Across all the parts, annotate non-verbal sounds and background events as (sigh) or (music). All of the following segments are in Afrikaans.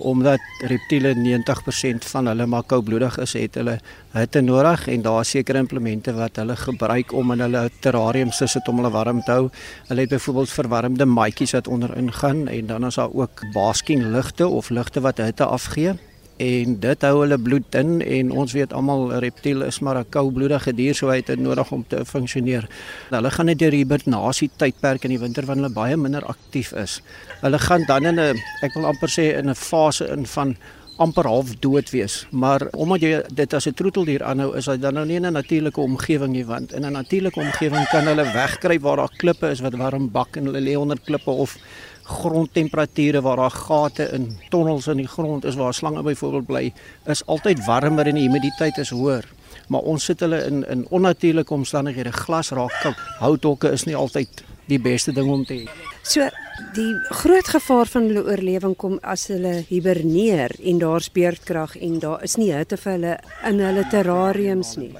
Omdat reptiele 90% van hulle maar koudbloedig is, het hulle hitte nodig en daar is sekere implemente wat hulle gebruik om in hulle terrariums te sit om hulle warm te hou. Hulle het byvoorbeeld verwarmde maatjies wat onderin gaan en dan is daar ook basking ligte of ligte wat hitte afgee en dit hou hulle bloed dun en ons weet almal 'n reptiel is maar 'n koubloedige dier so hy het dit nodig om te funksioneer. Hulle gaan net deur hibernasie tydperk in die winter wanneer hulle baie minder aktief is. Hulle gaan dan in 'n ek wil amper sê in 'n fase in van amper half dood wees. Maar omdat jy dit as 'n troeteldier aanhou, is hy dan nou nie in 'n natuurlike omgewing nie, want in 'n natuurlike omgewing kan hulle wegkruip waar daar klippe is wat warm bak en hulle lê onder klippe of grondtemperature waar daar gate in tonnels in die grond is waar slange byvoorbeeld bly is altyd warmer en die humiditeit is hoër. Maar ons sit hulle in in onnatuurlike omstandighede. Glas raak koud. Houthokke is nie altyd die beste ding om te hê. So die groot gevaar van hulle oorlewing kom as hulle hiberneer en daar's beerdkrag en daar is nie hitte vir hulle in hulle terrariums nie.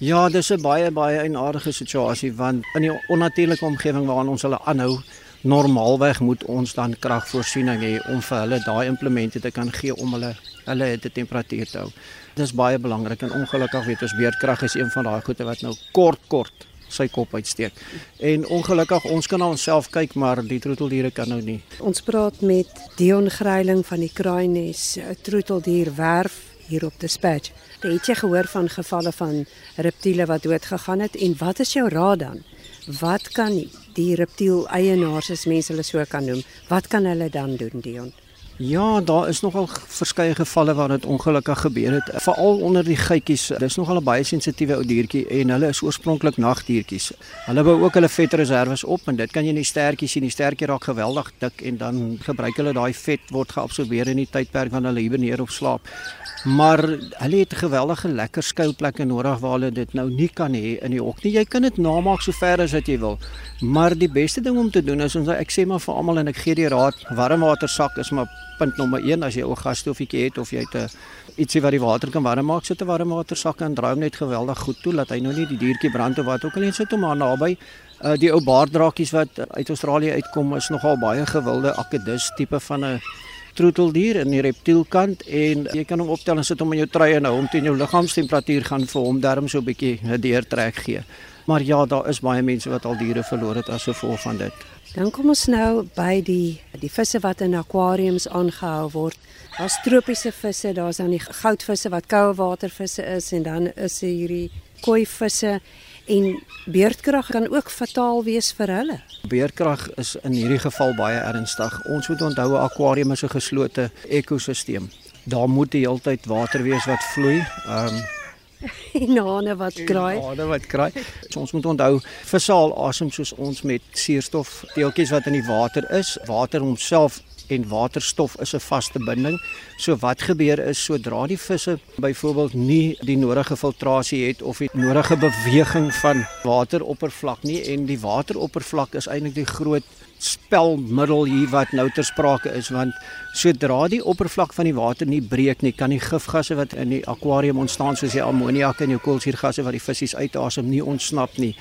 Ja, dis 'n baie baie eienaardige situasie want in die onnatuurlike omgewing waarin ons hulle aanhou, normaalweg moet ons dan kragvoorsiening hê om vir hulle daai implemente te kan gee om hulle hulle hitte temperatuur te hou. Dit is baie belangrik en ongelukkig weet ons beerdkrag is een van daai goede wat nou kort kort sy kop uitsteek. En ongelukkig ons kan na onsself kyk maar die troeteldiere kan nou nie. Ons praat met Dion Greiling van die Kraaines, 'n troeteldier werf hier op Dispatch. Het jy gehoor van gevalle van reptiele wat dood gegaan het en wat is jou raad dan? Wat kan die reptiel eienaars as mense hulle so kan noem, wat kan hulle dan doen Dion? Ja, daar is nogal verskeie gevalle waar dit ongelukkig gebeur het, veral onder die geitjies. Dis nogal 'n baie sensitiewe ou diertjie en hulle is oorspronklik nagdiertjies. Hulle bou ook hulle vetreserwes op en dit kan jy in die stertjies sien. Die stertjie raak geweldig dik en dan gebruik hulle daai vet word geabsorbeer in die tydperk wanneer hulle hiberneer of slaap. Maar hulle het geweldige lekker skuilplekke nodig waar hulle dit nou nie kan hê in die hok nie. Jy kan dit namaak so ver as wat jy wil. Maar die beste ding om te doen is ons ek sê maar vir almal en ek gee die raad, warmwatersak is maar punt nommer 1 as jy 'n gasstofietjie het of jy het 'n ietsie wat die water kan warm maak, sit 'n warmwatersak en draai hom net geweldig goed toe dat hy nou nie die diertjie brand of wat ook al nie sit hom maar naby. Uh, die ou baarddraakies wat uit Australië uitkom is nogal baie gewilde akedus tipe van 'n troeteldier in die reptielkant en jy kan hom optel en sit hom in jou trui en hou hom teen jou liggaamstemperatuur gaan vir hom darm so 'n bietjie 'n deurtrek gee. Maar ja, daar is baie mense wat al diere verloor het as gevolg van dit. Dan kom ons nou by die die visse wat in akwariums aangehou word. Daar's tropiese visse, daar's dan die goudvisse wat koue watervisse is en dan is hierdie koi visse en beerdkrag kan ook fataal wees vir hulle. Beerdkrag is in hierdie geval baie ernstig. Ons moet onthou 'n akwarium is 'n geslote ekosisteem. Daar moet die hele tyd water wees wat vloei. Ehm (laughs) um, Nane wat kraai. Nane wat kraai. So ons moet onthou visse asem soos ons met suurstof deeltjies wat in die water is. Water homself en waterstof is 'n vaste binding. So wat gebeur is sodra die visse byvoorbeeld nie die nodige filtrasie het of die nodige beweging van wateroppervlak nie en die wateroppervlak is eintlik die groot spelmiddel hier wat nou ter sprake is want sodra die oppervlak van die water nie breek nie kan die gifgasse wat in die akwarium ontstaan soos die ammoniak en die koolsuurgasse wat die visse uitasem nie ontsnap nie.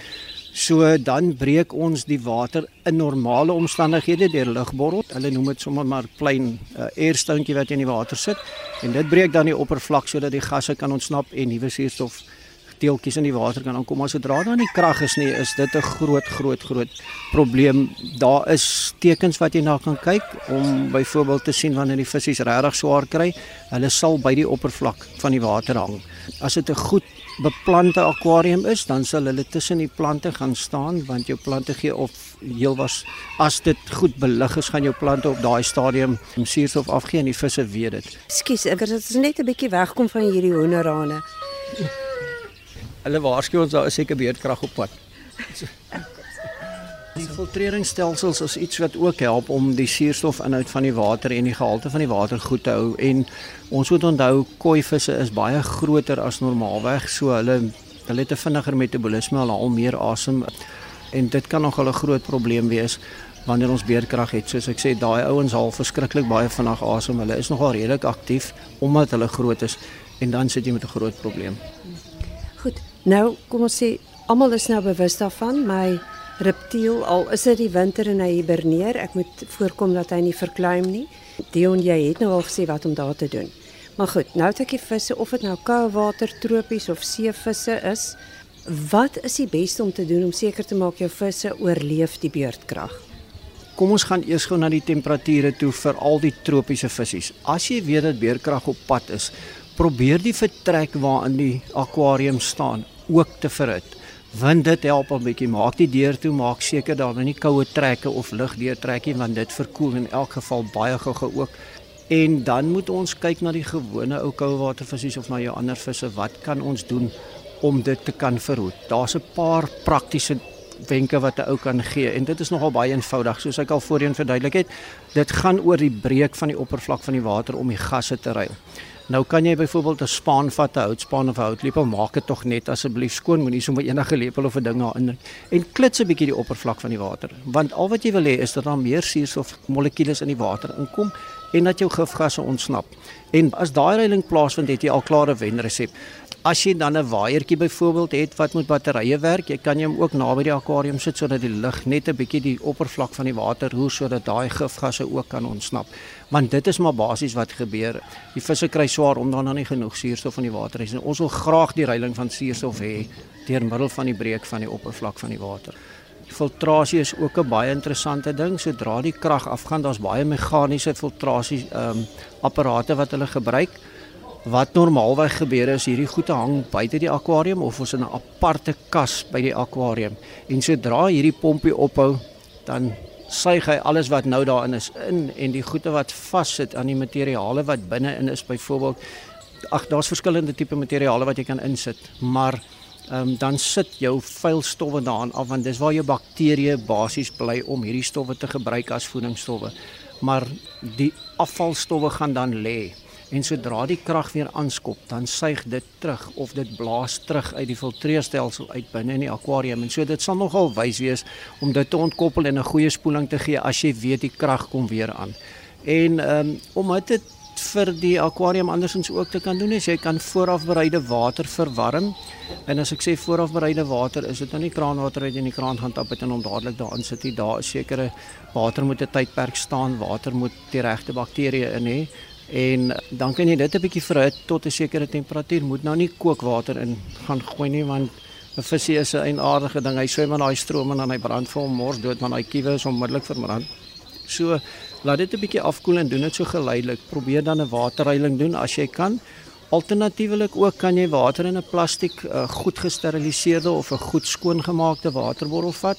So dan breek ons die water in normale omstandighede deur lugborrel. Hulle noem dit sommer maar klein uh, airstoontjie wat in die water sit en dit breek dan die oppervlak sodat die gasse kan ontsnap en nuwe suurstof deeltjies in die water kan aankom. Maar sodra daar nie krag is nie, is dit 'n groot groot groot probleem. Daar is tekens wat jy na kan kyk om byvoorbeeld te sien wanneer die visse regtig swaar kry. Hulle sal by die oppervlak van die water hang. As dit 'n goed beplante akwarium is, dan sal hulle tussen die plante gaan staan want jou plante gee of heel was as dit goed belig is, gaan jou plante op daai stadium suurstof afgee en die visse weet dit. Ekskuus, ek het net 'n bietjie wegkom van hierdie hoenderrane. Hulle waarsku ons daar is seker beerdkrag op pad. Die filtreringsstelsels is iets wat ook help om die suurstofinhoud van die water en die gehalte van die water goed te hou. En ons moet onthou koi visse is baie groter as normaalweg so hulle hulle het 'n vinniger metabolisme hulle al meer asem. En dit kan nog 'n groot probleem wees wanneer ons beerdkrag het. Soos ek sê daai ouens haal verskriklik baie vinnig asem. Hulle is nogal redelik aktief omdat hulle groot is. En dan sit jy met 'n groot probleem. Nou kom ons sê almal is nou bewus daarvan my reptiel al is dit die winter en hy hiberneer, ek moet voorkom dat hy nie verkleim nie. Dion, jy het nou al gesê wat om daar te doen. Maar goed, nou het ek die visse of dit nou koue water, tropies of seevisse is, wat is die beste om te doen om seker te maak jou visse oorleef die beurtkrag? Kom ons gaan eers gou na die temperature toe vir al die tropiese visse. As jy weet dat beurtkrag op pad is, probeer die vertrek waarin die akwarium staan ook te verhit. Want dit help 'n bietjie. Maak die deur toe, maak seker daar is nie koue trekke of lug deurtrek nie want dit verkoel in elk geval baie gou-gou ook. En dan moet ons kyk na die gewone ou koue watervisse of na jou ander visse. Wat kan ons doen om dit te kan verhoed? Daar's 'n paar praktiese wenke wat 'n ou kan gee en dit is nogal baie eenvoudig soos ek al voorheen verduidelik het. Dit gaan oor die breek van die oppervlak van die water om die gasse te ruil. Nou kan jy byvoorbeeld 'n spaan vat, 'n houtspaan of 'n houtlepel, maak dit tog net asseblief skoon, moenie sommer enige lepel of 'n ding daarin en klits 'n bietjie die oppervlak van die water. Want al wat jy wil hê is dat daar meer suurstof molekules in die water inkom en dat jou gifgasse ontsnap. En as daai reiling plaasvind, het jy al klare wenresep. As jy dan 'n waaiertjie byvoorbeeld het wat met batterye werk, jy kan hom ook naby die akwarium sit sodat die lug net 'n bietjie die oppervlak van die water roer sodat daai gifgasse ook kan ontsnap. Want dit is maar basies wat gebeur. Die visse kry swaar omdat daar nie genoeg suurstof in die water is. En ons wil graag die reiling van suurstof hê deur middel van die breek van die oppervlak van die water. Filtrasie is ook 'n baie interessante ding. Sodra die krag afgaan, daar's baie meganiese filtrasie ehm um, apparate wat hulle gebruik. Wat normaalweg gebeur is hierdie goede hang buite die akwarium of ons in 'n aparte kas by die akwarium. En sodra hierdie pompie ophou, dan suig hy alles wat nou daarin is in en die goede wat vassit aan die materiale wat binne-in is byvoorbeeld ag daar's verskillende tipe materiale wat jy kan insit, maar um, dan sit jou vuil stowwe daarin af want dis waar jou bakterieë basies bly om hierdie stowwe te gebruik as voedingsstowwe. Maar die afvalstowwe gaan dan lê en sodra die krag weer aanskop, dan suig dit terug of dit blaas terug uit die filtreerstelsel uit binne in die akwarium en so dit sal nogal wys wees om dit te ontkoppel en 'n goeie spoeling te gee as jy weet die krag kom weer aan. En ehm um, omdat dit vir die akwarium andersins ook te kan doen is jy kan voorafbereide water verwarm. En as ek sê voorafbereide water, is dit nou nie kraanwater uit in die kraan gaan tap en hom dadelik daarin sit nie. Daar is sekere water moet 'n tydperk staan, water moet die regte bakterieë in hê en dan kan jy dit 'n bietjie verhit tot 'n sekere temperatuur. Moet nou nie kookwater in gaan gooi nie want 'n visie is 'n eienaardige ding. Hy swem in daai stroom en dan hy brand vir hom mors dood want daai kiewe is onmiddellik verbrand. So laat dit 'n bietjie afkoel en doen dit so geleidelik. Probeer dan 'n waterreiling doen as jy kan. Alternatiefelik ook kan jy water in 'n plastiek uh, goed gesteriliseerde of 'n goed skoongemaakte waterbottel vat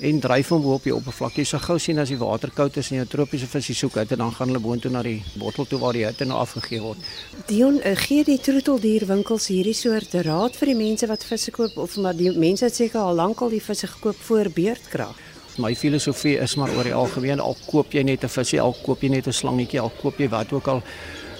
en dryf hom bo op die oppervlak. Jy sal gou sien as die water koud is en jou tropiese visse soek uit en dan gaan hulle boontoe na die bottel toe waar die hitte nou afgegee word. Dion, uh, gee die troeteldierwinkels hierdie soort raad vir die mense wat visse koop of maar die mense het seker al lank al die visse gekoop voor beurtkrag. My filosofie is maar oor die algemeen al koop jy net 'n visie, al koop jy net 'n slangetjie, al koop jy wat ook al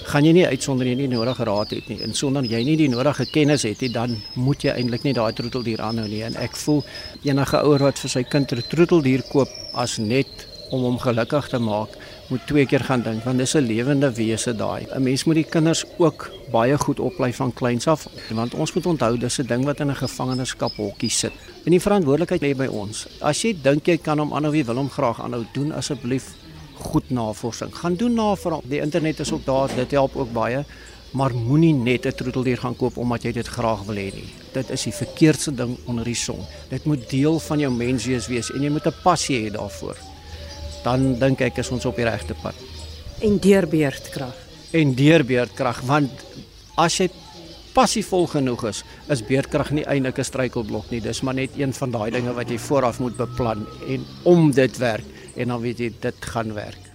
gaan jy nie uitsonder jy nie nodige raad het nie. En sonder jy nie die nodige kennis het nie, dan moet jy eintlik nie daai troeteldier aanhou nie. En ek voel enige ouer wat vir sy kind 'n troeteldier koop as net om hom gelukkig te maak, moet twee keer gaan dink want dis 'n lewende wese daai. 'n Mens moet die kinders ook baie goed oplei van kleins af want ons moet onthou dis 'n ding wat in 'n gevangenskap hokkie sit. En die verantwoordelikheid lê by ons. As jy dink jy kan hom aanhou, wie wil hom graag aanhou, doen asseblief goed navorsing. Gaan doen navorsing. Die internet is ook daar, dit help ook baie. Maar moenie net 'n troeteldier gaan koop omdat jy dit graag wil hê nie. Dit is die verkeerdste ding onder die son. Dit moet deel van jou menswees wees en jy moet 'n passie hê daarvoor. Dan dink ek is ons op die regte pad. En deurbeerdkrag. En deurbeerdkrag want as jy passievol genoeg is, is beerdkrag nie eintlik 'n struikelblok nie. Dis maar net een van daai dinge wat jy vooraf moet beplan en om dit werk en dan weet jy dit gaan werk.